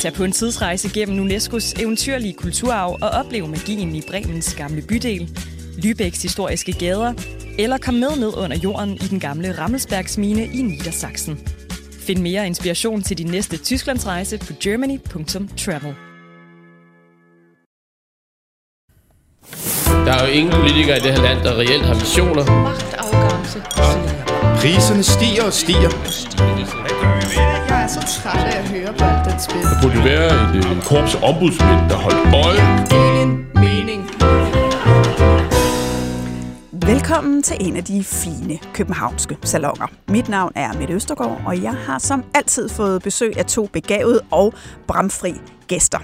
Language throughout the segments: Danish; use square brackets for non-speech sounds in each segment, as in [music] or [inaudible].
Tag på en tidsrejse gennem UNESCO's eventyrlige kulturarv og oplev magien i Bremens gamle bydel, Lübecks historiske gader, eller kom med ned under jorden i den gamle Rammelsbergsmine i Niedersachsen. Find mere inspiration til din næste Tysklandsrejse på germany.travel. Der er jo ingen politikere i det her land, der reelt har visioner. Magtafgangse. Priserne stiger og stiger. Jeg er så træt af at høre på alt den spil. Der burde være et øh, korps ombudsmænd, der holdt øje. Ingen mening. Velkommen til en af de fine københavnske salonger. Mit navn er Mette Østergaard, og jeg har som altid fået besøg af to begavede og bramfri gæster.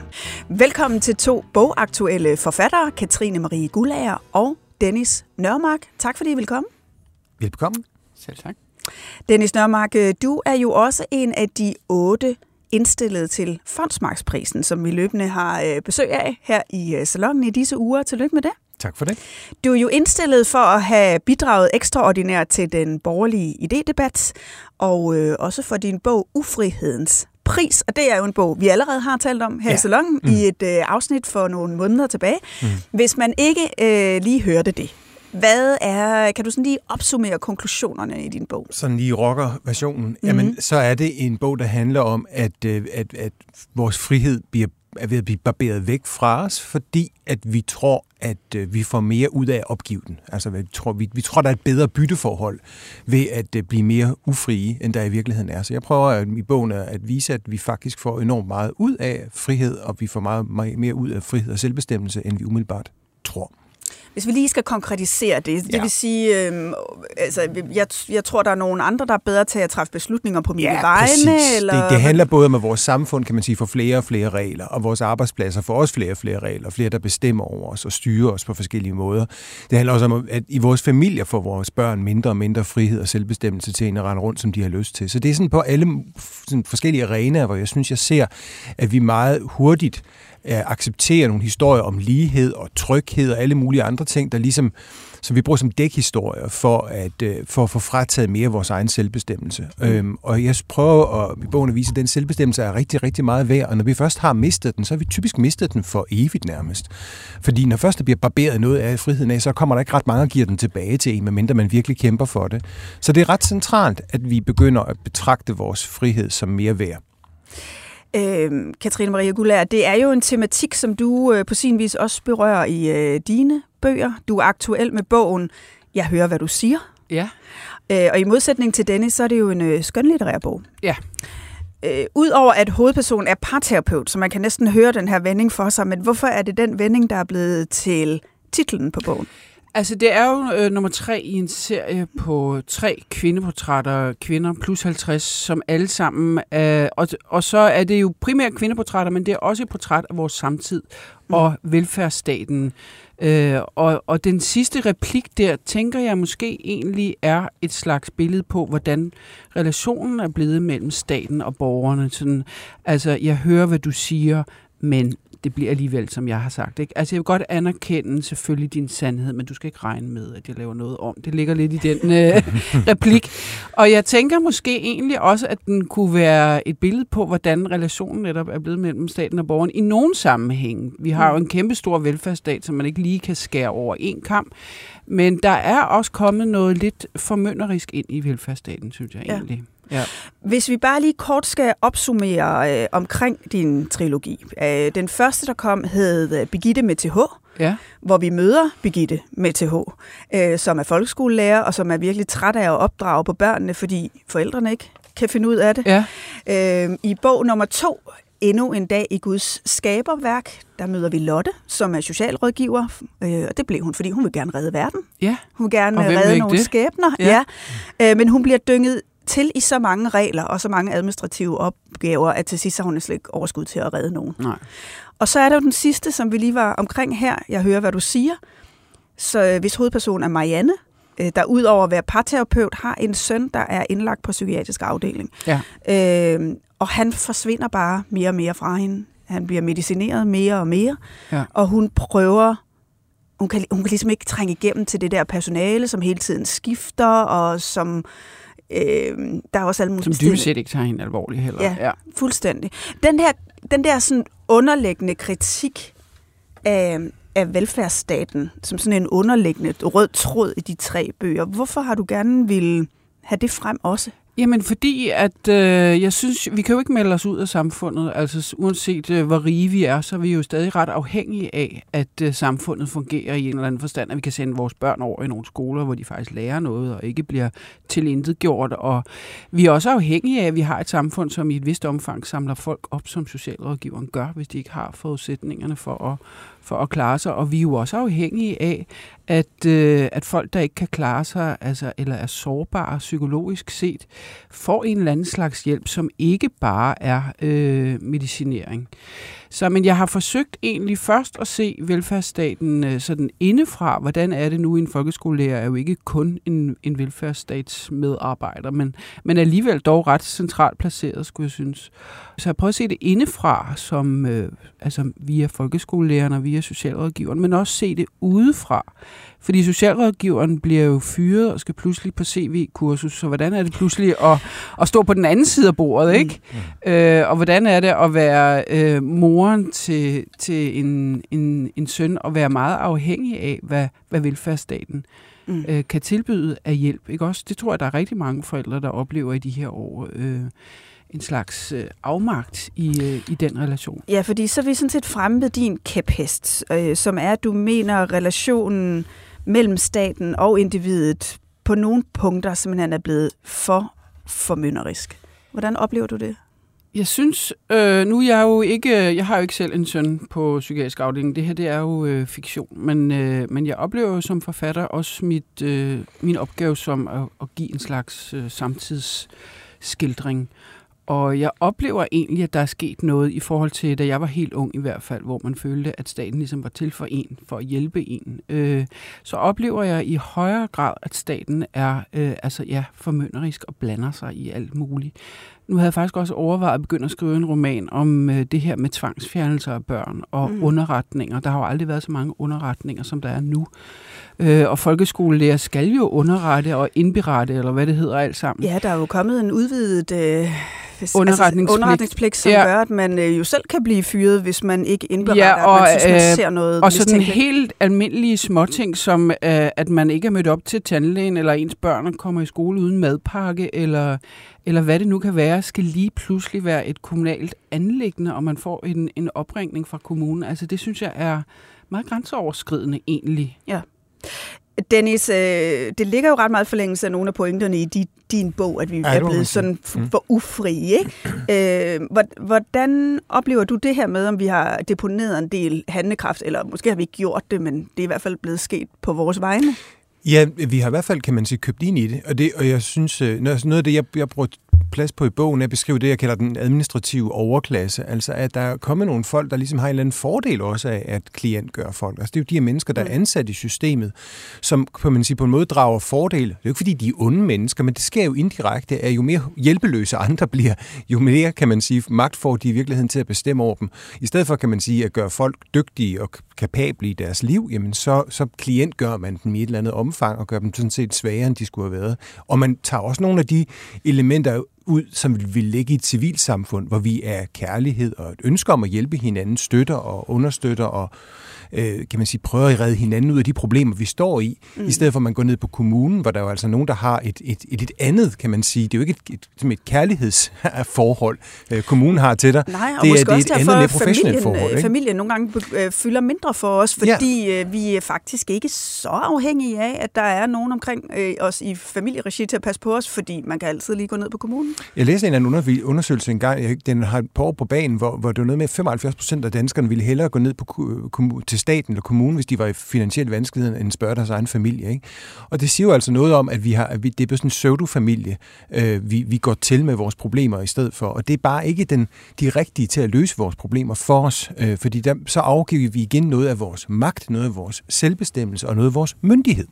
Velkommen til to bogaktuelle forfattere, Katrine Marie Gullager og Dennis Nørmark. Tak fordi I vil komme. Velkommen. Selv tak. Dennis Nørmark, øh, du er jo også en af de otte indstillet til Fondsmarksprisen, som vi løbende har øh, besøg af her i øh, salongen i disse uger. Tillykke med det. Tak for det. Du er jo indstillet for at have bidraget ekstraordinært til den borgerlige idédebat, og øh, også for din bog Ufrihedens pris, og det er jo en bog, vi allerede har talt om her ja. i salongen mm. i et øh, afsnit for nogle måneder tilbage. Mm. Hvis man ikke øh, lige hørte det, hvad er, kan du sådan lige opsummere konklusionerne i din bog? Sådan lige rocker-versionen. Mm-hmm. Jamen, så er det en bog, der handler om, at, øh, at, at vores frihed bliver er ved at blive barberet væk fra os, fordi at vi tror, at øh, vi får mere ud af at opgive den. Altså, vi tror, vi, vi tror, der er et bedre bytteforhold ved at øh, blive mere ufrie, end der i virkeligheden er. Så jeg prøver at, i bogen at vise, at vi faktisk får enormt meget ud af frihed, og vi får meget, meget mere ud af frihed og selvbestemmelse, end vi umiddelbart tror. Hvis vi lige skal konkretisere det, det ja. vil sige, øh, altså, jeg, jeg tror, der er nogle andre, der er bedre til at træffe beslutninger på mine ja, vegne. Præcis. Eller... Det, det handler både om, at vores samfund, kan man sige, får flere og flere regler, og vores arbejdspladser får også flere og flere regler, flere, der bestemmer over os og styrer os på forskellige måder. Det handler også om, at i vores familier får vores børn mindre og mindre frihed og selvbestemmelse til at rende rundt, som de har lyst til. Så det er sådan på alle sådan forskellige arenaer, hvor jeg synes, jeg ser, at vi meget hurtigt acceptere nogle historier om lighed og tryghed og alle mulige andre ting, der ligesom, som vi bruger som dækhistorier for at, øh, for at få frataget mere af vores egen selvbestemmelse. Mm. Øhm, og jeg prøver at, i bogen at vise, at den selvbestemmelse er rigtig, rigtig meget værd, og når vi først har mistet den, så har vi typisk mistet den for evigt nærmest. Fordi når først der bliver barberet noget af friheden af, så kommer der ikke ret mange og giver den tilbage til en, medmindre man virkelig kæmper for det. Så det er ret centralt, at vi begynder at betragte vores frihed som mere værd. Øh, Katrine Maria Gullær, det er jo en tematik, som du øh, på sin vis også berører i øh, dine bøger. Du er aktuel med bogen Jeg hører, hvad du siger. Ja. Øh, og i modsætning til denne, så er det jo en øh, skønlitterær bog. Ja. Øh, Udover at hovedpersonen er parterapeut, så man kan næsten høre den her vending for sig, men hvorfor er det den vending, der er blevet til titlen på bogen? Altså, det er jo øh, nummer tre i en serie på tre kvindeportrætter, kvinder plus 50, som alle sammen er... Og, og så er det jo primært kvindeportrætter, men det er også et portræt af vores samtid mm. og velfærdsstaten. Øh, og, og den sidste replik der, tænker jeg måske egentlig er et slags billede på, hvordan relationen er blevet mellem staten og borgerne. Sådan, altså, jeg hører, hvad du siger, men det bliver alligevel, som jeg har sagt. Ikke? Altså, jeg vil godt anerkende selvfølgelig din sandhed, men du skal ikke regne med, at jeg laver noget om. Det ligger lidt i den [laughs] øh, replik. Og jeg tænker måske egentlig også, at den kunne være et billede på, hvordan relationen netop er blevet mellem staten og borgeren i nogen sammenhæng. Vi har jo en kæmpe stor velfærdsstat, som man ikke lige kan skære over en kamp. Men der er også kommet noget lidt formynderisk ind i velfærdsstaten, synes jeg ja. egentlig. Ja. Hvis vi bare lige kort skal opsummere øh, omkring din trilogi. Øh, den første, der kom, hed øh, Begitte med TH, ja. hvor vi møder Begitte med TH, øh, som er folkeskolelærer, og som er virkelig træt af at opdrage på børnene, fordi forældrene ikke kan finde ud af det. Ja. Øh, I bog nummer to, Endnu en dag i Guds skaberværk, der møder vi Lotte, som er socialrådgiver, øh, og det blev hun, fordi hun vil gerne redde verden. Ja. Hun vil gerne redde nogle det? skæbner, ja. Ja. Øh, men hun bliver dynget til i så mange regler og så mange administrative opgaver, at til sidst har hun slet ikke overskud til at redde nogen. Nej. Og så er der jo den sidste, som vi lige var omkring her. Jeg hører, hvad du siger. Så øh, hvis hovedpersonen er Marianne, øh, der udover at være parterapeut, har en søn, der er indlagt på psykiatrisk afdeling. Ja. Øh, og han forsvinder bare mere og mere fra hende. Han bliver medicineret mere og mere. Ja. Og hun prøver hun kan, hun kan ligesom ikke trænge igennem til det der personale, som hele tiden skifter, og som Øh, der er også alle mulige Som dybest set ikke tager hende alvorligt heller. Ja, ja. fuldstændig. Den der, den der sådan underliggende kritik af, af velfærdsstaten, som sådan en underliggende rød tråd i de tre bøger, hvorfor har du gerne vil have det frem også? Jamen fordi, at øh, jeg synes, vi kan jo ikke melde os ud af samfundet. Altså uanset øh, hvor rige vi er, så er vi jo stadig ret afhængige af, at øh, samfundet fungerer i en eller anden forstand, at vi kan sende vores børn over i nogle skoler, hvor de faktisk lærer noget og ikke bliver tilintetgjort. Og vi er også afhængige af, at vi har et samfund, som i et vist omfang samler folk op, som socialrådgiveren gør, hvis de ikke har forudsætningerne for at, for at klare sig. Og vi er jo også afhængige af, at, øh, at folk, der ikke kan klare sig, altså, eller er sårbare psykologisk set, får en eller anden slags hjælp, som ikke bare er øh, medicinering. Så men jeg har forsøgt egentlig først at se velfærdsstaten øh, sådan indefra. Hvordan er det nu? En folkeskolelærer er jo ikke kun en, en velfærdsstatsmedarbejder, men, men alligevel dog ret centralt placeret, skulle jeg synes. Så jeg prøver at se det indefra, som øh, altså via folkeskolelærerne og via socialrådgiveren, men også se det udefra. Fordi socialrådgiveren bliver jo fyret og skal pludselig på CV-kursus, så hvordan er det pludselig at, at stå på den anden side af bordet, ikke? Mm. Øh, og hvordan er det at være øh, moren til, til en, en, en søn og være meget afhængig af, hvad, hvad velfærdsstaten mm. øh, kan tilbyde af hjælp, ikke også? Det tror jeg, der er rigtig mange forældre, der oplever i de her år. Øh, en slags øh, afmagt i, øh, i den relation. Ja, fordi så er vi sådan set fremme ved din kæphest, øh, som er, at du mener, relationen mellem staten og individet på nogle punkter simpelthen er blevet for formynderisk. Hvordan oplever du det? Jeg synes, øh, nu er jeg jo ikke, øh, jeg har jo ikke selv en søn på psykiatrisk afdeling. Det her, det er jo øh, fiktion. Men, øh, men jeg oplever jo som forfatter også mit, øh, min opgave som at, at give en slags øh, samtidsskildring. Og jeg oplever egentlig, at der er sket noget i forhold til, da jeg var helt ung i hvert fald, hvor man følte, at staten ligesom var til for en, for at hjælpe en. Øh, så oplever jeg i højere grad, at staten er øh, altså ja, formynderisk og blander sig i alt muligt. Nu havde jeg faktisk også overvejet at begynde at skrive en roman om øh, det her med tvangsfjernelser af børn og mm. underretninger. Der har jo aldrig været så mange underretninger, som der er nu. Øh, og folkeskolelærer skal jo underrette og indberette, eller hvad det hedder alt sammen. Ja, der er jo kommet en udvidet... Øh underretningspligt, altså, underretningspligt som ja. gør, at man øh, jo selv kan blive fyret, hvis man ikke indberetter, ja, og, at man synes, man øh, ser noget Og sådan helt almindelige småting, som øh, at man ikke er mødt op til tandlægen, eller ens børn kommer i skole uden madpakke, eller, eller hvad det nu kan være, skal lige pludselig være et kommunalt anlæggende, og man får en, en opringning fra kommunen. Altså det synes jeg er meget grænseoverskridende egentlig. Ja. Dennis, øh, det ligger jo ret meget forlængelse af nogle af pointerne i di, din bog, at vi ja, er blevet sådan for, mm. for ufri. Ikke? [clears throat] Øh, hvordan oplever du det her med, om vi har deponeret en del handlekraft, eller måske har vi ikke gjort det, men det er i hvert fald blevet sket på vores vegne? Ja, vi har i hvert fald, kan man sige, købt ind i det, og, det, og jeg synes, øh, noget af det, jeg, jeg bruger plads på i bogen, er at beskrive det, jeg kalder den administrative overklasse. Altså, at der er kommet nogle folk, der ligesom har en eller anden fordel også af, at klient gør folk. Altså, det er jo de her mennesker, der er mm. ansat i systemet, som kan man sige, på en måde drager fordel. Det er jo ikke, fordi de er onde mennesker, men det sker jo indirekte, at jo mere hjælpeløse andre [laughs] bliver, jo mere, kan man sige, magt får de i virkeligheden til at bestemme over dem. I stedet for, kan man sige, at gøre folk dygtige og kapable i deres liv, jamen så, så klient gør man dem i et eller andet omfang og gør dem sådan set svagere, end de skulle have været. Og man tager også nogle af de elementer ud, som vi vil ligge i et civilsamfund, hvor vi er kærlighed og et ønske om at hjælpe hinanden, støtter og understøtter og øh, kan man sige, prøver at redde hinanden ud af de problemer, vi står i, mm. i stedet for at man går ned på kommunen, hvor der er jo altså nogen, der har et, et, et, et andet, kan man sige, det er jo ikke et, et, et, et kærlighedsforhold, øh, kommunen har til dig. Nej, og det måske er, det er også et andet, mere professionelt forhold. Ikke? Familien nogle gange øh, fylder mindre for os, fordi ja. øh, vi er faktisk ikke så afhængige af, at der er nogen omkring øh, os i familieregi til at passe på os, fordi man kan altid lige gå ned på kommunen. Jeg læste en anden undersøgelse engang, den har et par år på banen, hvor, hvor det var noget med, at 75 procent af danskerne ville hellere gå ned på, til staten eller kommunen, hvis de var i finansielle vanskeligheder, end spørge deres egen familie. Ikke? Og det siger jo altså noget om, at, vi har, at vi, det er sådan en pseudo-familie, øh, vi, vi går til med vores problemer i stedet for. Og det er bare ikke den, de rigtige til at løse vores problemer for os, øh, fordi der, så afgiver vi igen noget af vores magt, noget af vores selvbestemmelse og noget af vores myndighed.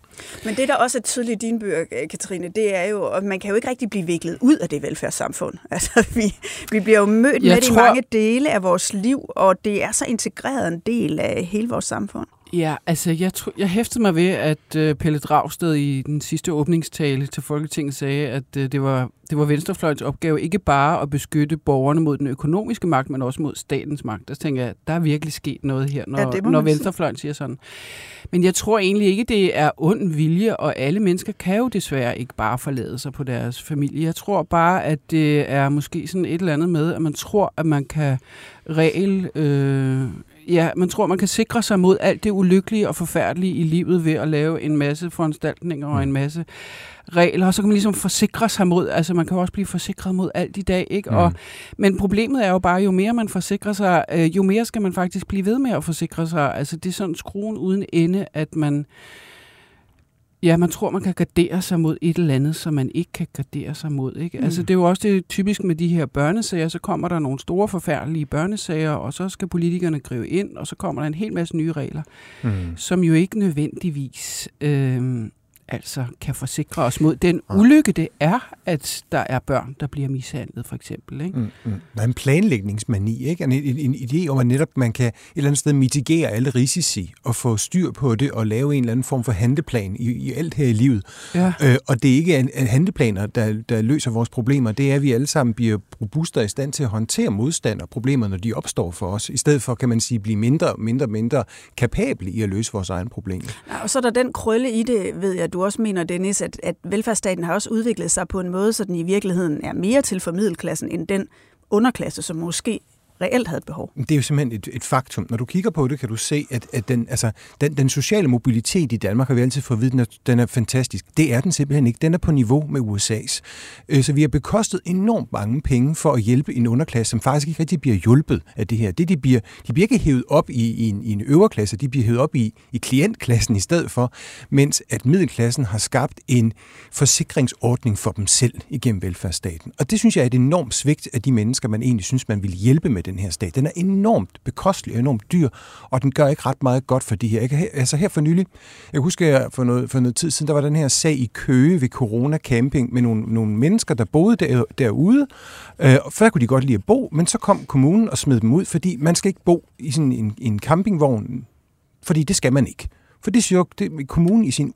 Men det, der også er tydeligt i dine bøger, Katrine, det er jo, at man kan jo ikke rigtig blive viklet ud af det velfærdssamfund. [laughs] Altså, vi, vi bliver jo mødt Jeg med tror... det i mange dele af vores liv, og det er så integreret en del af hele vores samfund. Ja, altså jeg, tro, jeg hæftede mig ved, at uh, Pelle Dragsted i den sidste åbningstale til Folketinget sagde, at uh, det, var, det var Venstrefløjens opgave ikke bare at beskytte borgerne mod den økonomiske magt, men også mod statens magt. Der tænker jeg, der er virkelig sket noget her, når, Ja, når. Venstrefløjen siger sådan. Men jeg tror egentlig ikke, det er ond vilje, og alle mennesker kan jo desværre ikke bare forlade sig på deres familie. Jeg tror bare, at det er måske sådan et eller andet med, at man tror, at man kan regel... Øh, ja, man tror, man kan sikre sig mod alt det ulykkelige og forfærdelige i livet ved at lave en masse foranstaltninger og en masse regler, og så kan man ligesom forsikre sig mod, altså man kan jo også blive forsikret mod alt i dag, ikke? Mm. Og, men problemet er jo bare, jo mere man forsikrer sig, øh, jo mere skal man faktisk blive ved med at forsikre sig. Altså det er sådan skruen uden ende, at man, ja, man tror, man kan gardere sig mod et eller andet, som man ikke kan gardere sig mod, ikke? Mm. Altså det er jo også det typisk med de her børnesager, så kommer der nogle store forfærdelige børnesager, og så skal politikerne gribe ind, og så kommer der en hel masse nye regler, Mm. som jo ikke nødvendigvis øh, altså kan forsikre os mod den ulykke, det er, at der er børn, der bliver mishandlet, for eksempel. Ikke? Mm, mm. Der er en planlægningsmani, ikke? En, en, en idé om, at netop man kan et eller andet sted mitigere alle risici og få styr på det og lave en eller anden form for handleplan i, i alt her i livet. Ja. Øh, og det er ikke en, en handleplaner, der, der løser vores problemer. Det er, at vi alle sammen bliver robuste og i stand til at håndtere modstand og problemer, når de opstår for os. I stedet for, kan man sige, blive mindre, mindre, mindre kapable i at løse vores egne problemer. Ja, og så er der den krølle i det, ved jeg, du også mener, Dennis, at, at velfærdsstaten har også udviklet sig på en måde, så den i virkeligheden er mere til for middelklassen end den underklasse, som måske reelt havde et behov. Det er jo simpelthen et, et faktum. Når du kigger på det, kan du se, at, at den, altså, den, den sociale mobilitet i Danmark, har vi altid fået at vide, den er, den er fantastisk. Det er den simpelthen ikke. Den er på niveau med USA's. Øh, så vi har bekostet enormt mange penge for at hjælpe en underklasse, som faktisk ikke rigtig bliver hjulpet af det her. Det, de, bliver, de bliver ikke hævet op i, i, en, i en øverklasse, de bliver hævet op i, i klientklassen i stedet for, mens at middelklassen har skabt en forsikringsordning for dem selv igennem velfærdsstaten. Og det synes jeg er et enormt svigt af de mennesker, man egentlig synes, man vil hjælpe med den her stat. Den er enormt bekostelig og enormt dyr, og den gør ikke ret meget godt for de her. Jeg kan, altså her for nylig, jeg husker jeg for noget, for noget tid siden, der var den her sag i Køge ved Corona Camping med nogle, nogle mennesker, der boede der, derude. Øh, og før kunne de godt lide at bo, men så kom kommunen og smed dem ud, fordi man skal ikke bo i sådan en, en campingvogn, fordi det skal man ikke. For det siger jo, det, kommunen i sin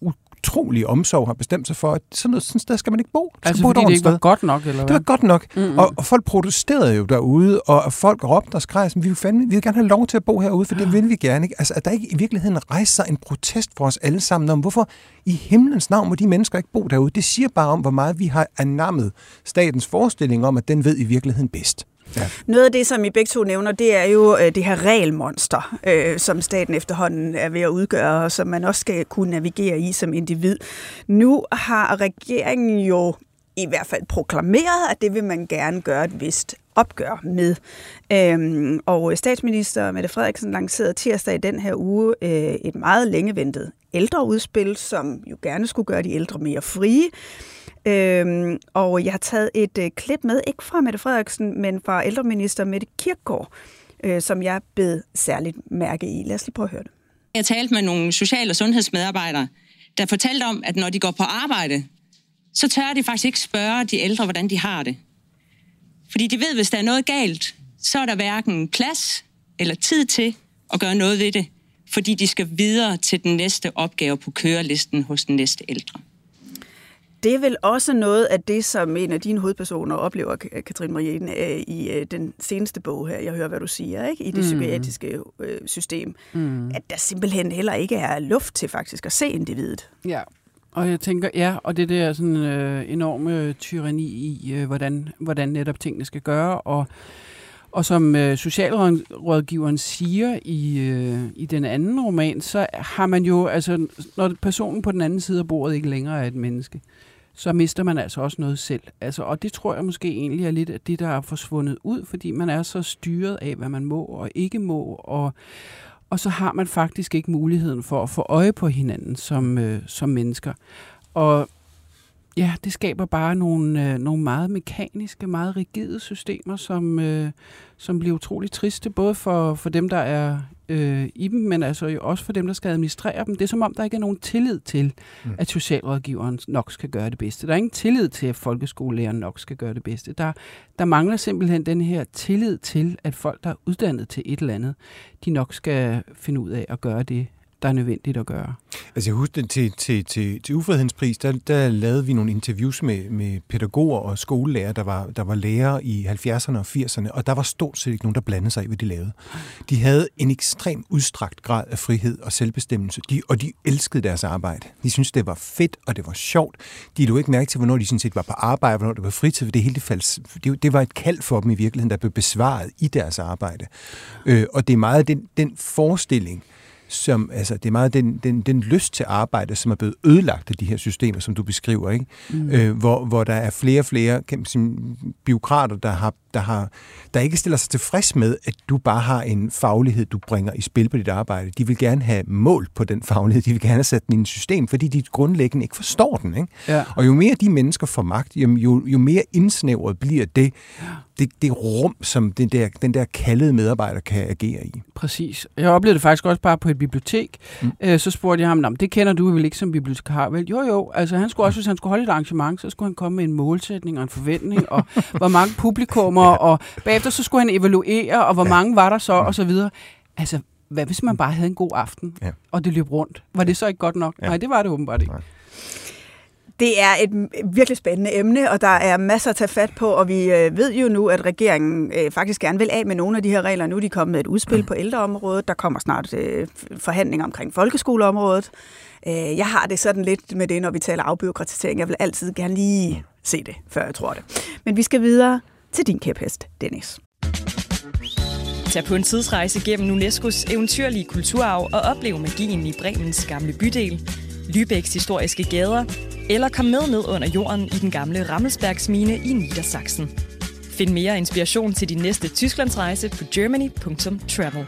utrolige omsorg har bestemt sig for, at sådan noget sådan sted skal man ikke bo. Man Altså bo fordi det ikke var sted. godt nok, eller Det hvad? var godt nok. Mm-hmm. Og, og folk protesterede jo derude, og folk råbte og skreg, sådan, vi vil, fandme, vi vil gerne have lov til at bo herude, for det vil vi gerne. Ikke? Altså, at der ikke i virkeligheden rejser sig en protest for os alle sammen om, hvorfor i himlens navn må de mennesker ikke bo derude. Det siger bare om, hvor meget vi har anammet statens forestilling om, at den ved i virkeligheden bedst. Ja. Noget af det, som I begge to nævner, det er jo øh, det her regelmonster, øh, som staten efterhånden er ved at udgøre, og som man også skal kunne navigere i som individ. Nu har regeringen jo i hvert fald proklameret, at det vil man gerne gøre et vist opgør med. Øhm, og statsminister Mette Frederiksen lancerede tirsdag i den her uge øh, et meget længeventet ældreudspil, som jo gerne skulle gøre de ældre mere frie. Øhm, og jeg har taget et øh, klip med, ikke fra Mette Frederiksen, men fra ældreminister Mette Kirkgaard, øh, som jeg bed særligt mærke i. Lad os lige prøve at høre det. Jeg talte med nogle social- og sundhedsmedarbejdere, der fortalte om, at når de går på arbejde, så tør de faktisk ikke spørge de ældre, hvordan de har det. Fordi de ved, hvis der er noget galt, så er der hverken plads eller tid til at gøre noget ved det, fordi de skal videre til den næste opgave på kørelisten hos den næste ældre. Det er vel også noget af det, som en af dine hovedpersoner oplever, Katrine Marien, øh, i øh, den seneste bog her. Jeg hører, hvad du siger, ikke? i det mm. psykiatriske øh, system. Mm. At der simpelthen heller ikke er luft til faktisk at se individet. Ja, og jeg tænker, ja, og det der sådan øh, enorme tyranni i, øh, hvordan, hvordan netop tingene skal gøre, og, og som øh, socialrådgiveren siger i, øh, i den anden roman, så har man jo, altså når personen på den anden side af bordet ikke længere er et menneske, så mister man altså også noget selv. Altså, og det tror jeg måske egentlig er lidt af det, der er forsvundet ud, fordi man er så styret af, hvad man må og ikke må, og, og så har man faktisk ikke muligheden for at få øje på hinanden som, øh, som mennesker. Og ja, det skaber bare nogle, øh, nogle meget mekaniske, meget rigide systemer, som, øh, som bliver utroligt triste, både for, for dem, der er øh, i dem, men altså jo også for dem, der skal administrere dem. Det er som om, der ikke er nogen tillid til, mm. at socialrådgiveren nok skal gøre det bedste. Der er ingen tillid til, at folkeskolelæreren nok skal gøre det bedste. Der, der mangler simpelthen den her tillid til, at folk, der er uddannet til et eller andet, de nok skal finde ud af at gøre det der er nødvendigt at gøre. Altså jeg husker til, til, til, til Ufriheden pris, der, der lavede vi nogle interviews med, med pædagoger og skolelærer, der var, der var lærere i 70'erne og 80'erne, og der var stort set ikke nogen, der blandede sig i, hvad de lavede. De havde en ekstrem udstrakt grad af frihed og selvbestemmelse, de, og de elskede deres arbejde. De syntes, det var fedt, og det var sjovt. De lå ikke mærke til, hvornår de sådan set var på arbejde, hvornår det var fritid, for det hele faldt, det, det var et kald for dem i virkeligheden, der blev besvaret i deres arbejde. Øh, og det er meget den, den forestilling, som, altså, det er meget den, den, den lyst til arbejde, som er blevet ødelagt af de her systemer, som du beskriver, ikke? Mm. Øh, hvor, hvor der er flere og flere kan man sige, biokrater, der, har, der, har, der ikke stiller sig tilfreds med, at du bare har en faglighed, du bringer i spil på dit arbejde. De vil gerne have mål på den faglighed, de vil gerne have sat den i et system, fordi de grundlæggende ikke forstår den. Ikke? Ja. Og jo mere de mennesker får magt, jo, jo, jo mere indsnævret bliver det, det, det rum, som den der, den der kaldede medarbejder kan agere i. Præcis. Jeg oplevede det faktisk også bare på et bibliotek. Mm. Øh, så spurgte jeg ham, det kender du vel ikke som bibliotekar? Vel, jo jo, altså han skulle også, hvis han skulle holde et arrangement, så skulle han komme med en målsætning og en forventning, og [laughs] hvor mange publikummer, ja. og bagefter så skulle han evaluere, og hvor ja. mange var der så, og så videre. Altså, hvad hvis man bare havde en god aften, ja. og det løb rundt? Var det så ikke godt nok? Ja. Nej, det var det åbenbart ikke. Nej. Det er et virkelig spændende emne, og der er masser at tage fat på, og vi øh, ved jo nu, at regeringen øh, faktisk gerne vil af med nogle af de her regler. Nu er de kommet med et udspil på ældreområdet, der kommer snart øh, forhandlinger omkring folkeskoleområdet. Jeg har det sådan lidt med det, når vi taler afbyråkratisering. Jeg vil altid gerne lige se det, før jeg tror det. Men vi skal videre til din kæphest, Dennis. Tag på en tidsrejse gennem UNESCO's eventyrlige kulturarv og oplev magien i Bremens gamle bydel, Lübecks historiske gader, eller kom med ned under jorden i den gamle Rammelsbergsmine i Niedersachsen. Find mere inspiration til din næste Tysklandsrejse på germany.travel.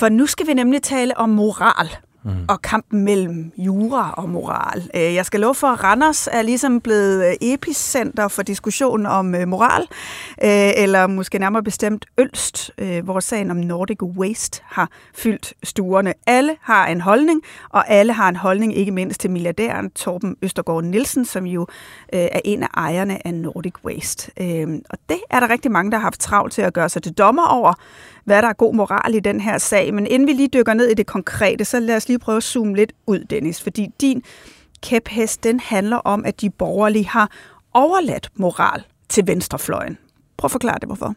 For nu skal vi nemlig tale om moral mm. og kampen mellem jura og moral. Øh, jeg skal love for, at Randers er ligesom blevet øh, epicenter for diskussion om øh, moral, eller måske nærmere bestemt Ølst, hvor sagen om Nordic Waste har fyldt stuerne. Alle har en holdning, og alle har en holdning ikke mindst til milliardæren Torben Østergaard Nielsen, som jo er en af ejerne af Nordic Waste. Og det er der rigtig mange, der har haft travlt til at gøre sig til dommer over, hvad der er god moral i den her sag. Men inden vi lige dykker ned i det konkrete, så lad os lige prøve at zoome lidt ud, Dennis. Fordi din kæphest, den handler om, at de borgerlige har overladt moral til venstrefløjen. Prøv at forklare det, hvorfor.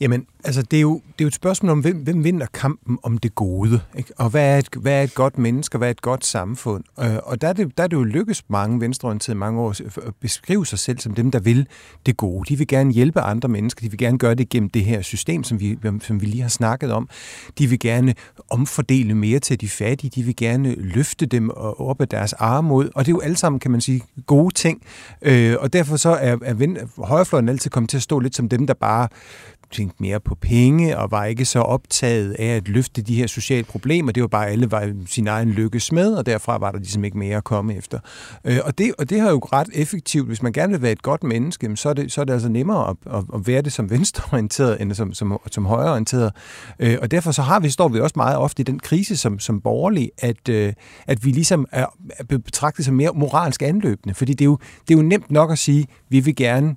Jamen, altså, det er jo, det er jo et spørgsmål om, hvem, hvem vinder kampen om det gode, ikke? og hvad er, et, hvad er et godt menneske, og hvad er et godt samfund. Øh, og der er, det, der er det jo lykkes mange venstreorienterede mange år at beskrive sig selv som dem, der vil det gode. De vil gerne hjælpe andre mennesker, de vil gerne gøre det gennem det her system, som vi, som vi lige har snakket om. De vil gerne omfordele mere til de fattige, de vil gerne løfte dem op af deres armod, og det er jo alle sammen, kan man sige, gode ting. Øh, og derfor så er, er højrefløjen altid kommet til at stå lidt som dem, der bare tænkte mere på penge og var ikke så optaget af at løfte de her sociale problemer. Det var bare, alle var sin egen lykkes med, og derfra var der ligesom ikke mere at komme efter. Øh, og, det, og det har jo ret effektivt. Hvis man gerne vil være et godt menneske, så er det, så er det altså nemmere at, at, at være det som venstreorienteret, end som, som, som højreorienteret. Øh, og derfor så har vi, står vi også meget ofte i den krise som, som borgerlig, at, øh, at vi ligesom er, er betragtet som mere moralsk anløbende. Fordi det er, jo, det er jo nemt nok at sige, vi vil gerne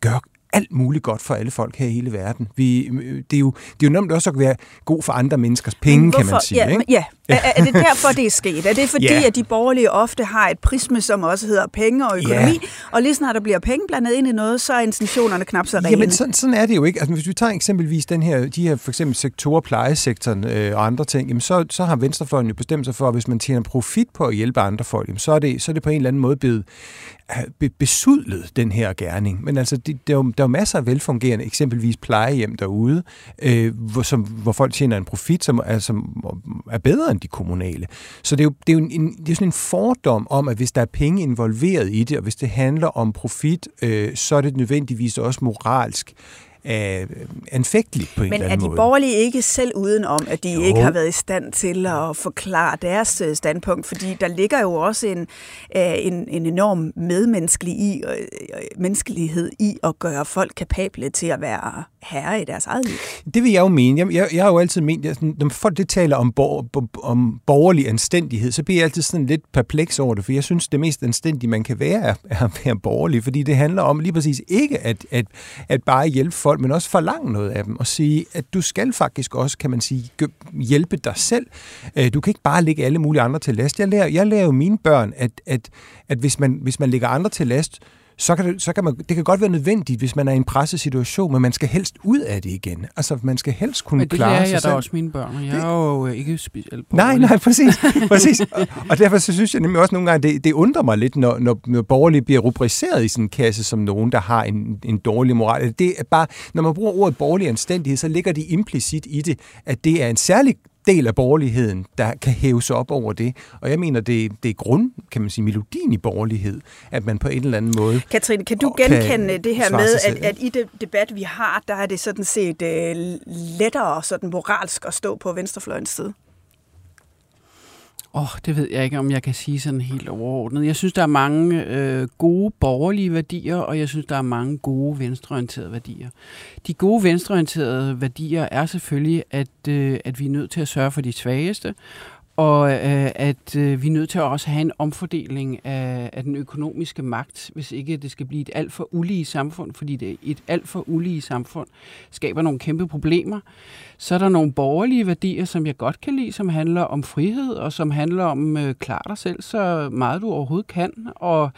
gøre alt muligt godt for alle folk her i hele verden. Vi, det, er jo, det er jo nemt også at være god for andre menneskers penge, kan man sige. Ja, ikke? ja. Er, er det derfor, det er sket? Er det fordi, ja. at de borgerlige ofte har et prisme, som også hedder penge og økonomi, ja. og lige snart der bliver penge blandet ind i noget, så er intentionerne knap så rene? Jamen, sådan, sådan er det jo ikke. Altså, hvis vi tager eksempelvis den her, de her for eksempel sektorer, plejesektoren øh, og andre ting, jamen, så, så har venstrefløjen jo bestemt sig for, at hvis man tjener profit på at hjælpe andre folk, jamen, så, er det, så er det på en eller anden måde blevet besudlet, den her gerning. Men altså, det, der, er jo, der er jo masser af velfungerende, eksempelvis plejehjem derude, øh, hvor, som, hvor folk tjener en profit, som er, som er bedre end de kommunale. Så det er jo, det er jo en, det er sådan en fordom om, at hvis der er penge involveret i det, og hvis det handler om profit, øh, så er det nødvendigvis også moralsk er anfægteligt på en Men eller er anden de måde. borgerlige ikke selv udenom, at de Jo. ikke har været i stand til at forklare deres øh, standpunkt? Fordi der ligger jo også en, øh, en, en enorm medmenneskelig i, øh, øh, menneskelighed i at gøre folk kapable til at være herre i deres eget liv. Det vil jeg jo mene. Jeg, jeg, jeg har jo altid ment, at når folk det taler om, bor, bo- om borgerlig anstændighed, så bliver jeg altid sådan lidt perpleks over det, for jeg synes, det mest anstændige, man kan være, er, er at være borgerlig, fordi det handler om lige præcis ikke at, at, at bare hjælpe folk, men også forlange noget af dem, og sige, at du skal faktisk også, kan man sige, hjælpe dig selv. Øh, du kan ikke bare lægge alle mulige andre til last. Jeg lærer, jeg lærer jo mine børn, at, at, at hvis, man, hvis man lægger andre til last, så kan det, så kan man, det kan godt være nødvendigt, hvis man er i en pressesituation, men man skal helst ud af det igen. Altså, man skal helst kunne Men det klare lærer sig jeg da selv. også mine børn, og jeg er jo øh, ikke specielt Nej, nej, præcis. præcis. Og, og derfor så synes jeg nemlig også nogle gange, det, det undrer mig lidt, når, når, når borgerlige bliver rubriceret i sådan en kasse som nogen, der har en, en dårlig moral. Det er bare, når man bruger ordet borgerlig anstændighed, så ligger de implicit i det, at det er en særlig del af borgerligheden, der kan hæve sig op over det. Og jeg mener, det, det er grund, kan man sige, melodien i borgerlighed, at man på en eller anden måde... Katrine, kan du Og kan genkende det her med, at, at i det debat, vi har, der er det sådan set øh, lettere sådan moralsk at stå på venstrefløjens side? Åh, oh, det ved jeg ikke, om jeg kan sige sådan helt overordnet. Jeg synes, der er mange øh, gode borgerlige værdier, og jeg synes, der er mange gode venstreorienterede værdier. De gode venstreorienterede værdier er selvfølgelig, at, øh, at vi er nødt til at sørge for de svageste, og øh, at øh, vi er nødt til at også have en omfordeling af, af den økonomiske magt, hvis ikke det skal blive et alt for ulige samfund, fordi det et alt for ulige samfund skaber nogle kæmpe problemer. Så er der nogle borgerlige værdier, som jeg godt kan lide, som handler om frihed, og som handler om øh, klar dig selv så meget du overhovedet kan, og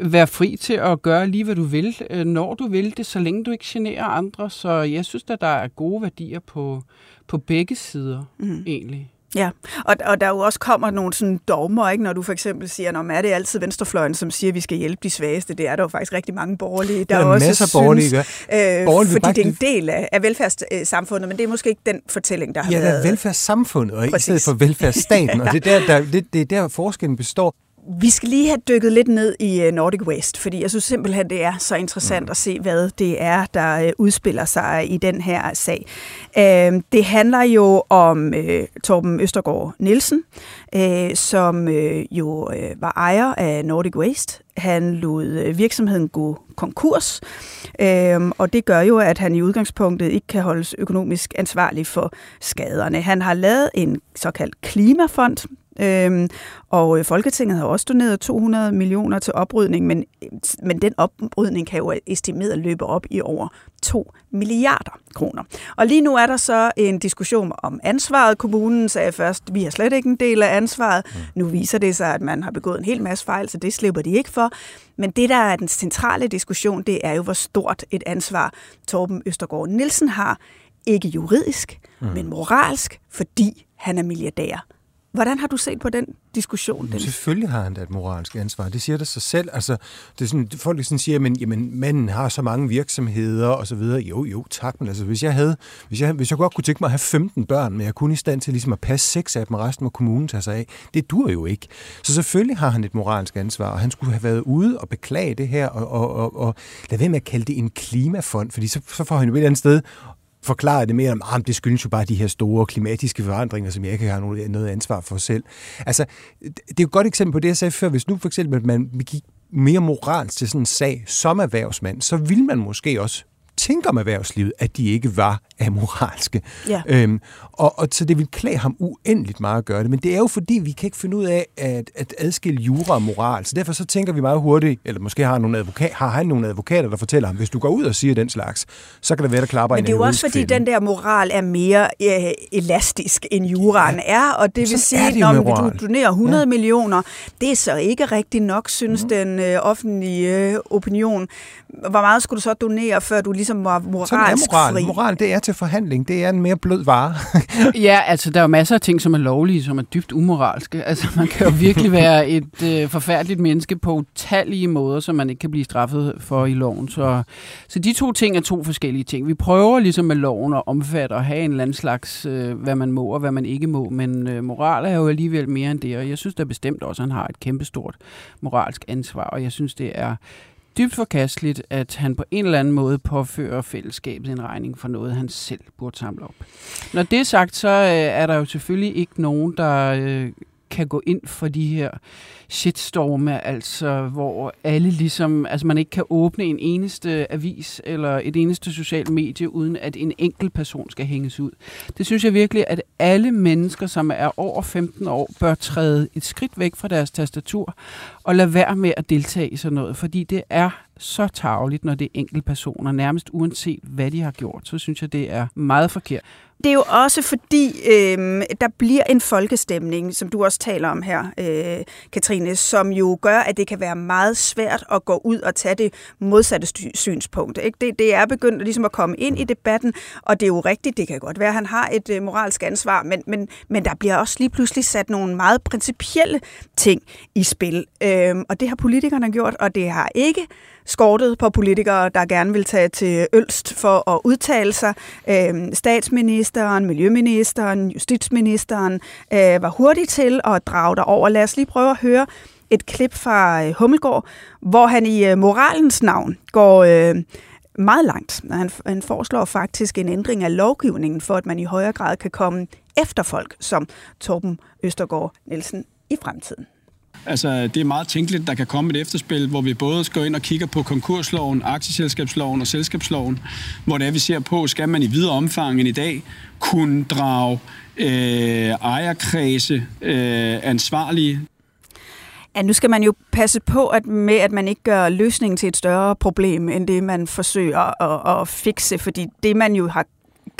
være fri til at gøre lige, hvad du vil, øh, når du vil det, så længe du ikke generer andre. Så jeg synes, at der er gode værdier på, på begge sider, mm. egentlig. Ja, og, og der jo også kommer nogle sådan dogmer, ikke? når du for eksempel siger, når er det altid venstrefløjen, som siger, at vi skal hjælpe de svageste. Det er der jo faktisk rigtig mange borgerlige, der, Der er også masser synes, borgerlige, øh, Borgerlige fordi det er en del af, af velfærdssamfundet, men det er måske ikke den fortælling, der har Ja, været. er velfærdssamfundet, og i Præcis. stedet for velfærdsstaten, og det er der, der, det, det er der forskellen består. Vi skal lige have dykket lidt ned i øh, Nordic Waste, fordi jeg synes simpelthen, det er så interessant mm. at se, hvad det er, der øh, udspiller sig i den her sag. Øh, Det handler jo om øh, Torben Østergaard Nielsen, som jo var ejer af Nordic Waste. Han lod virksomheden gå konkurs, øh, og det gør jo, at han i udgangspunktet ikke kan holdes økonomisk ansvarlig for skaderne. Han har lavet en såkaldt klimafond, Øhm, og øh, Folketinget har også doneret 200 millioner til oprydning, men, men den oprydning kan jo estimeret løbe op i over 2 milliarder kroner. Og lige nu er der så en diskussion om ansvaret. Kommunen sagde først, vi har slet ikke en del af ansvaret. Nu viser det sig, at man har begået en hel masse fejl, så det slipper de ikke for. Men det, der er den centrale diskussion, det er jo, hvor stort et ansvar Torben Østergaard Nielsen har. Ikke juridisk, mm. men moralsk, fordi han er milliardær. Hvordan har du set på den diskussion? Den? selvfølgelig har han da et moralsk ansvar. Det siger det sig selv. Altså, det er sådan, folk sådan siger, men jamen, manden har så mange virksomheder og så videre. Jo, jo, tak. Men altså, hvis jeg, havde, hvis jeg, hvis jeg godt kunne tænke mig at have 15 børn, men jeg kunne i stand til ligesom at passe seks af dem, og resten må kommunen tage sig af, det dur jo ikke. Så selvfølgelig har han et moralsk ansvar, og han skulle have været ude og beklage det her, og, og, og, og lad være med at kalde det en klimafond, fordi så, så får han jo et eller andet sted forklarede det mere om, ah, at det skyldes jo bare de her store klimatiske forandringer, som jeg ikke har noget, ansvar for selv. Altså, det er jo et godt eksempel på det, jeg sagde før. Hvis nu for eksempel man gik mere moralsk til sådan en sag som erhvervsmand, så vil man måske også tænke om erhvervslivet, at de ikke var amoralske. Ja. Øhm, og, og så det vil klæde ham uendeligt meget at gøre det. Men det er jo fordi, vi kan ikke finde ud af at, at adskille jura og moral. Så derfor så tænker vi meget hurtigt, eller måske har, nogle advokat, har han nogle advokater, der fortæller ham, hvis du går ud og siger den slags, så kan det være, der klapper Men en det er jo også fordi, kvinde. den der moral er mere øh, elastisk, end juraen ja. er, og det vil sige, jo når du donerer 100 ja. millioner, det er så ikke rigtig nok, synes mm. den øh, offentlige øh, opinion. Hvor meget skulle du så donere, før du ligesom Sådan moralsk er moral. fri? Moral, det er til forhandling. Det er en mere blød vare. [laughs] Ja, altså der er jo masser af ting, som er lovlige, som er dybt umoralske. Altså man kan jo virkelig være [laughs] et øh, forfærdeligt menneske på utallige måder, som man ikke kan blive straffet for i loven. Så, så de to ting er to forskellige ting. Vi prøver ligesom med loven at omfatte og have en eller anden slags, øh, hvad man må og hvad man ikke må, men øh, moral er jo alligevel mere end det, og jeg synes da bestemt også, at han har et kæmpestort moralsk ansvar, og jeg synes, det er dybt forkasteligt, at han på en eller anden måde påfører fællesskabet en regning for noget, han selv burde samle op. Når det er sagt, så øh, er der jo selvfølgelig ikke nogen, der øh, kan gå ind for de her shitstorme, altså hvor alle ligesom, altså man ikke kan åbne en eneste avis eller et eneste socialt medie, uden at en enkelt person skal hænges ud. Det synes jeg virkelig, at alle mennesker, som er over 15 år, bør træde et skridt væk fra deres tastatur og lade være med at deltage i sådan noget, fordi det er så tageligt, når det er enkeltpersoner, nærmest uanset hvad de har gjort, så synes jeg, det er meget forkert. Det er jo også fordi, øh, der bliver en folkestemning, som du også taler om her, øh, Katrine, som jo gør, at det kan være meget svært at gå ud og tage det modsatte synspunkt. Ikke? Det, det er begyndt ligesom at komme ind i debatten, og det er jo rigtigt, det kan godt være, at han har et øh, moralsk ansvar, men, men, men der bliver også lige pludselig sat nogle meget principielle ting i spil. Øhm, og det har politikerne gjort, og det har ikke skortet på politikere, der gerne vil tage til Ølst for at udtale sig. Øh, statsministeren, miljøministeren, justitsministeren øh, var hurtig til at drage dig over. Lad os lige prøve at høre et klip fra øh, Hummelgård, hvor han i øh, moralens navn går øh, meget langt. Han, han foreslår faktisk en ændring af lovgivningen, for at man i højere grad kan komme efter folk som Torben Østergaard Nielsen i fremtiden. Altså, det er meget tænkeligt, der kan komme et efterspil, hvor vi både skal ind og kigge på konkursloven, aktieselskabsloven og selskabsloven, hvor det er, vi ser på, skal man i videre omfang end i dag kunne drage øh, ejerkredse øh, ansvarlige. Ja, nu skal man jo passe på at med, at man ikke gør løsningen til et større problem, end det man forsøger at, at fikse, fordi det man jo har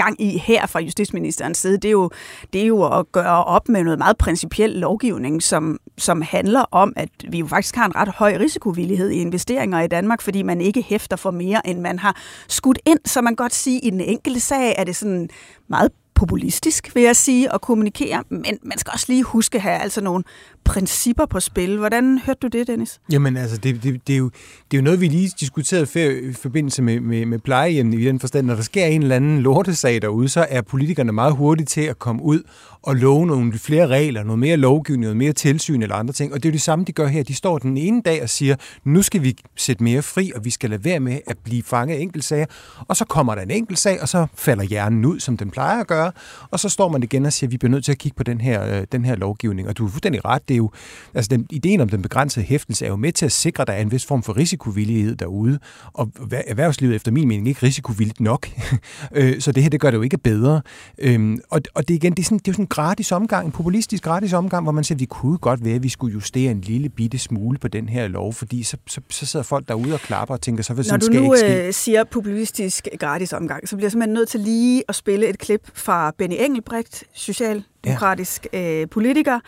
gang i her fra justitsministerens side, det er jo, det er jo at gøre op med noget meget principiel lovgivning, som, som handler om, at vi jo faktisk har en ret høj risikovillighed i investeringer i Danmark, fordi man ikke hæfter for mere, end man har skudt ind. Så man kan godt sige, at i den enkelte sag er det sådan meget populistisk, vil jeg sige, at kommunikere, men man skal også lige huske at have altså nogle principper på spil. Hvordan hørte du det, Dennis? Jamen altså, det, det, det, er, jo, det er jo noget, vi lige diskuterede før i forbindelse med, med, med plejehjem i den forstand. Når der sker en eller anden lortesag derude, så er politikerne meget hurtige til at komme ud og love nogle flere regler, noget mere lovgivning, noget mere tilsyn eller andre ting. Og det er jo det samme, de gør her. De står den ene dag og siger, nu skal vi sætte mere fri, og vi skal lade være med at blive fanget af enkeltsager. Og så kommer der en enkeltsag, og så falder hjernen ud, som den plejer at gøre. Og så står man igen og siger, at vi bliver nødt til at kigge på den her, øh, den her lovgivning. Og du har fuldstændig ret. Det er jo, altså den, ideen om den begrænsede hæftelse er jo med til at sikre, at der er en vis form for risikovillighed derude. Og erhvervslivet efter min mening ikke risikovilligt nok. [laughs] Øh, så det her, det gør det jo ikke bedre. Øhm, og, og det, igen, det er, sådan, det er jo sådan gratis omgang, en populistisk gratis omgang, hvor man siger, at vi kunne godt være, at vi skulle justere en lille bitte smule på den her lov, fordi så, så, så sidder folk derude og klapper og tænker, så vil sådan Når du skal nu ikke ske. Øh, siger populistisk gratis omgang, så bliver jeg simpelthen nødt til lige at spille et klip fra Benny Engelbrecht, socialdemokratisk ja. øh, politiker,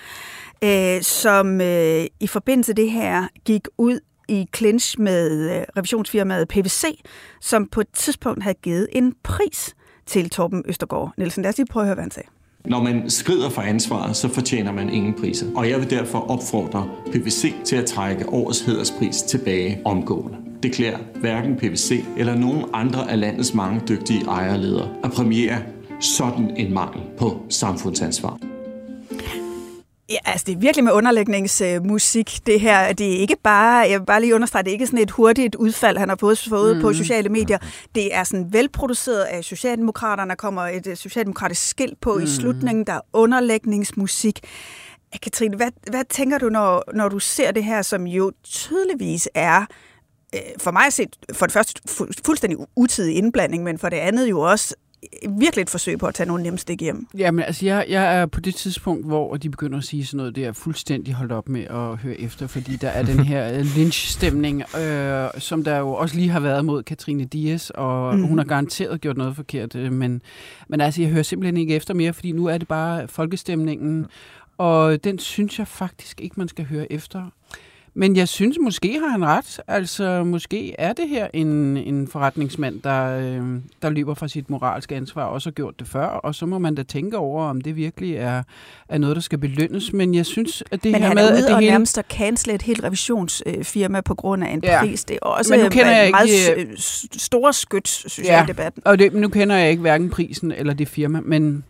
øh, som øh, i forbindelse det her gik ud i clinch med øh, revisionsfirmaet PVC, som på et tidspunkt havde givet en pris til Torben Østergaard Nielsen. Lad os lige prøve at høre, hvad han sagde. Når man skrider for ansvaret, så fortjener man ingen priser. Og jeg vil derfor opfordre PVC til at trække årets hederspris tilbage omgående. Det klæder hverken PVC eller nogen andre af landets mange dygtige ejerledere at premiere sådan en mangel på samfundsansvar. Ja, altså det er virkelig med underlægningsmusik, det her. Det er ikke bare, jeg vil bare lige understrege, det er ikke sådan et hurtigt udfald, han har fået, fået mm. på sociale medier. Det er sådan velproduceret af Socialdemokraterne. Der kommer et øh, socialdemokratisk skilt på mm. i slutningen. Der er underlægningsmusik. Katrine, hvad, hvad tænker du, når, når du ser det her, som jo tydeligvis er øh, for mig set for det første fu- fuldstændig utidig indblanding, men for det andet jo også virkelig et forsøg på at tage nogle stik hjem. Jamen, altså, jeg, jeg er på det tidspunkt, hvor de begynder at sige sådan noget, det er fuldstændig holdt op med at høre efter, fordi der er den [laughs] her øh, lynch-stemning, øh, som der jo også lige har været mod Katrine Dias, og mm. hun har garanteret gjort noget forkert, øh, men, men altså, jeg hører simpelthen ikke efter mere, fordi nu er det bare folkestemningen, og den synes jeg faktisk ikke, man skal høre efter. Men jeg synes, måske har han ret. Altså, måske er det her en, en forretningsmand, der, øh, der løber fra sit moralske ansvar, og også har gjort det før, og så må man da tænke over, om det virkelig er, er noget, der skal belønnes. Men jeg synes, at det Men her han med... er ude at det og hele... nærmest at cancele et helt revisionsfirma på grund af en Ja. pris. Det er også Men nu kender jeg meget ikke- s- store skyt, synes jeg, i debatten. og det, nu kender jeg ikke hverken prisen eller det firma, men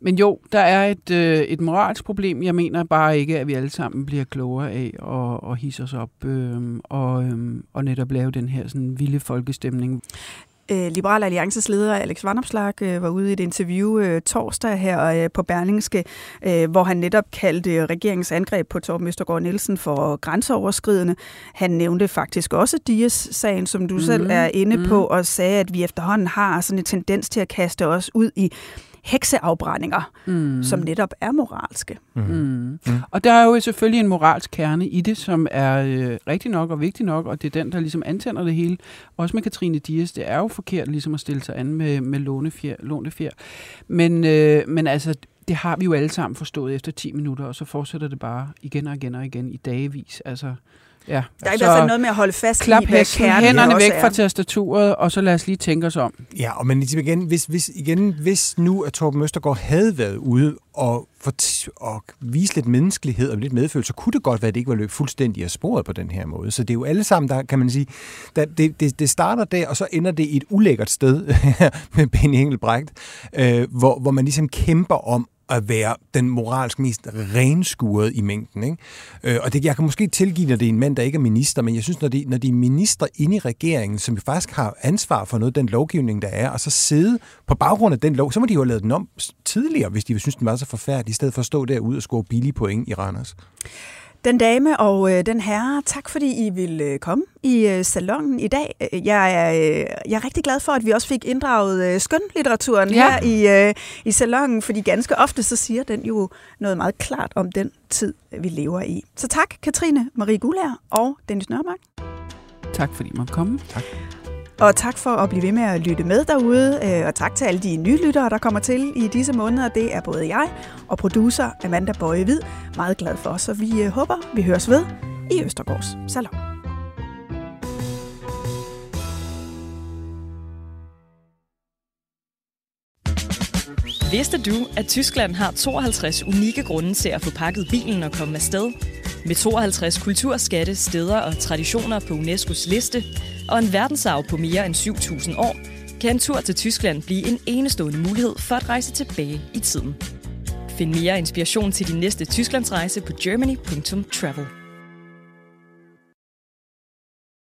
Men jo, der er et, øh, et moralsk problem. Jeg mener bare ikke, at vi alle sammen bliver klogere af at, at hisse os op øh, og, øh, og netop lave den her sådan vilde folkestemning. Øh, Liberal Alliances leder Alex Vanopslag øh, var ude i et interview øh, torsdag her øh, på Berlingske, øh, hvor han netop kaldte regeringens angreb på Torben Østergaard Nielsen for grænseoverskridende. Han nævnte faktisk også Dias-sagen, som du mm. selv er inde mm. på, og sagde, at vi efterhånden har sådan en tendens til at kaste os ud i hekseafbrændinger, mm. som netop er moralske. Mm. Mm. Mm. Og der er jo selvfølgelig en moralsk kerne i det, som er øh, rigtig nok og vigtig nok, og det er den, der ligesom antænder det hele. Også med Katrine Dias, det er jo forkert ligesom at stille sig an med, med lånefjer, lånefjer. Men, øh, men altså, det har vi jo alle sammen forstået efter 10 minutter, og så fortsætter det bare igen og igen og igen i dagevis. Altså, Ja, der er i hvert fald noget med at holde fast klap i, hvad kernen hænderne væk er. fra tastaturet, og så lad os lige tænke os om. Ja, og men igen, hvis, hvis, igen, hvis nu at Torben Østergaard havde været ude og, for, og vise lidt menneskelighed og lidt medfølelse, så kunne det godt være, at det ikke var løbet fuldstændig af sporet på den her måde. Så det er jo alle sammen, der kan man sige, der, det, det, det starter der, og så ender det i et ulækkert sted [laughs] med Benny Engelbrecht, øh, hvor, hvor man ligesom kæmper om at være den moralsk mest renskuret i mængden. Ikke? Øh, og det, jeg kan måske tilgive, når det er en mand, der ikke er minister, men jeg synes, når de, når de er minister inde i regeringen, som faktisk har ansvar for noget den lovgivning, der er, og så sidde på baggrund af den lov, så må de jo have lavet den om tidligere, hvis de synes, den var så forfærdelig, i stedet for at stå derude og score billige point i Randers. Den dame og øh, den herre, tak fordi I ville øh, komme i øh, salongen i dag. Øh, jeg er, øh, jeg er rigtig glad for, at vi også fik inddraget øh, skønlitteraturen ja. her i, øh, i salongen, fordi ganske ofte så siger den jo noget meget klart om den tid, vi lever i. Så tak, Katrine Marie Gullær og Dennis Nørmark. Tak fordi man kom. Tak. Og tak for at blive ved med at lytte med derude, øh, og tak til alle de nye lyttere, der kommer til i disse måneder. Det er både jeg og producer Amanda Bøje Hvid meget glad for, så vi øh, håber, vi høres ved i Østergårds Salon. Vidste du, at Tyskland har 52 unikke grunde til at få pakket bilen og komme afsted? Med 52 kulturskatte, steder og traditioner på UNESCO's liste, og en verdensarv på mere end 7.000 år, kan en tur til Tyskland blive en enestående mulighed for at rejse tilbage i tiden. Find mere inspiration til din næste Tysklandsrejse på germany.travel.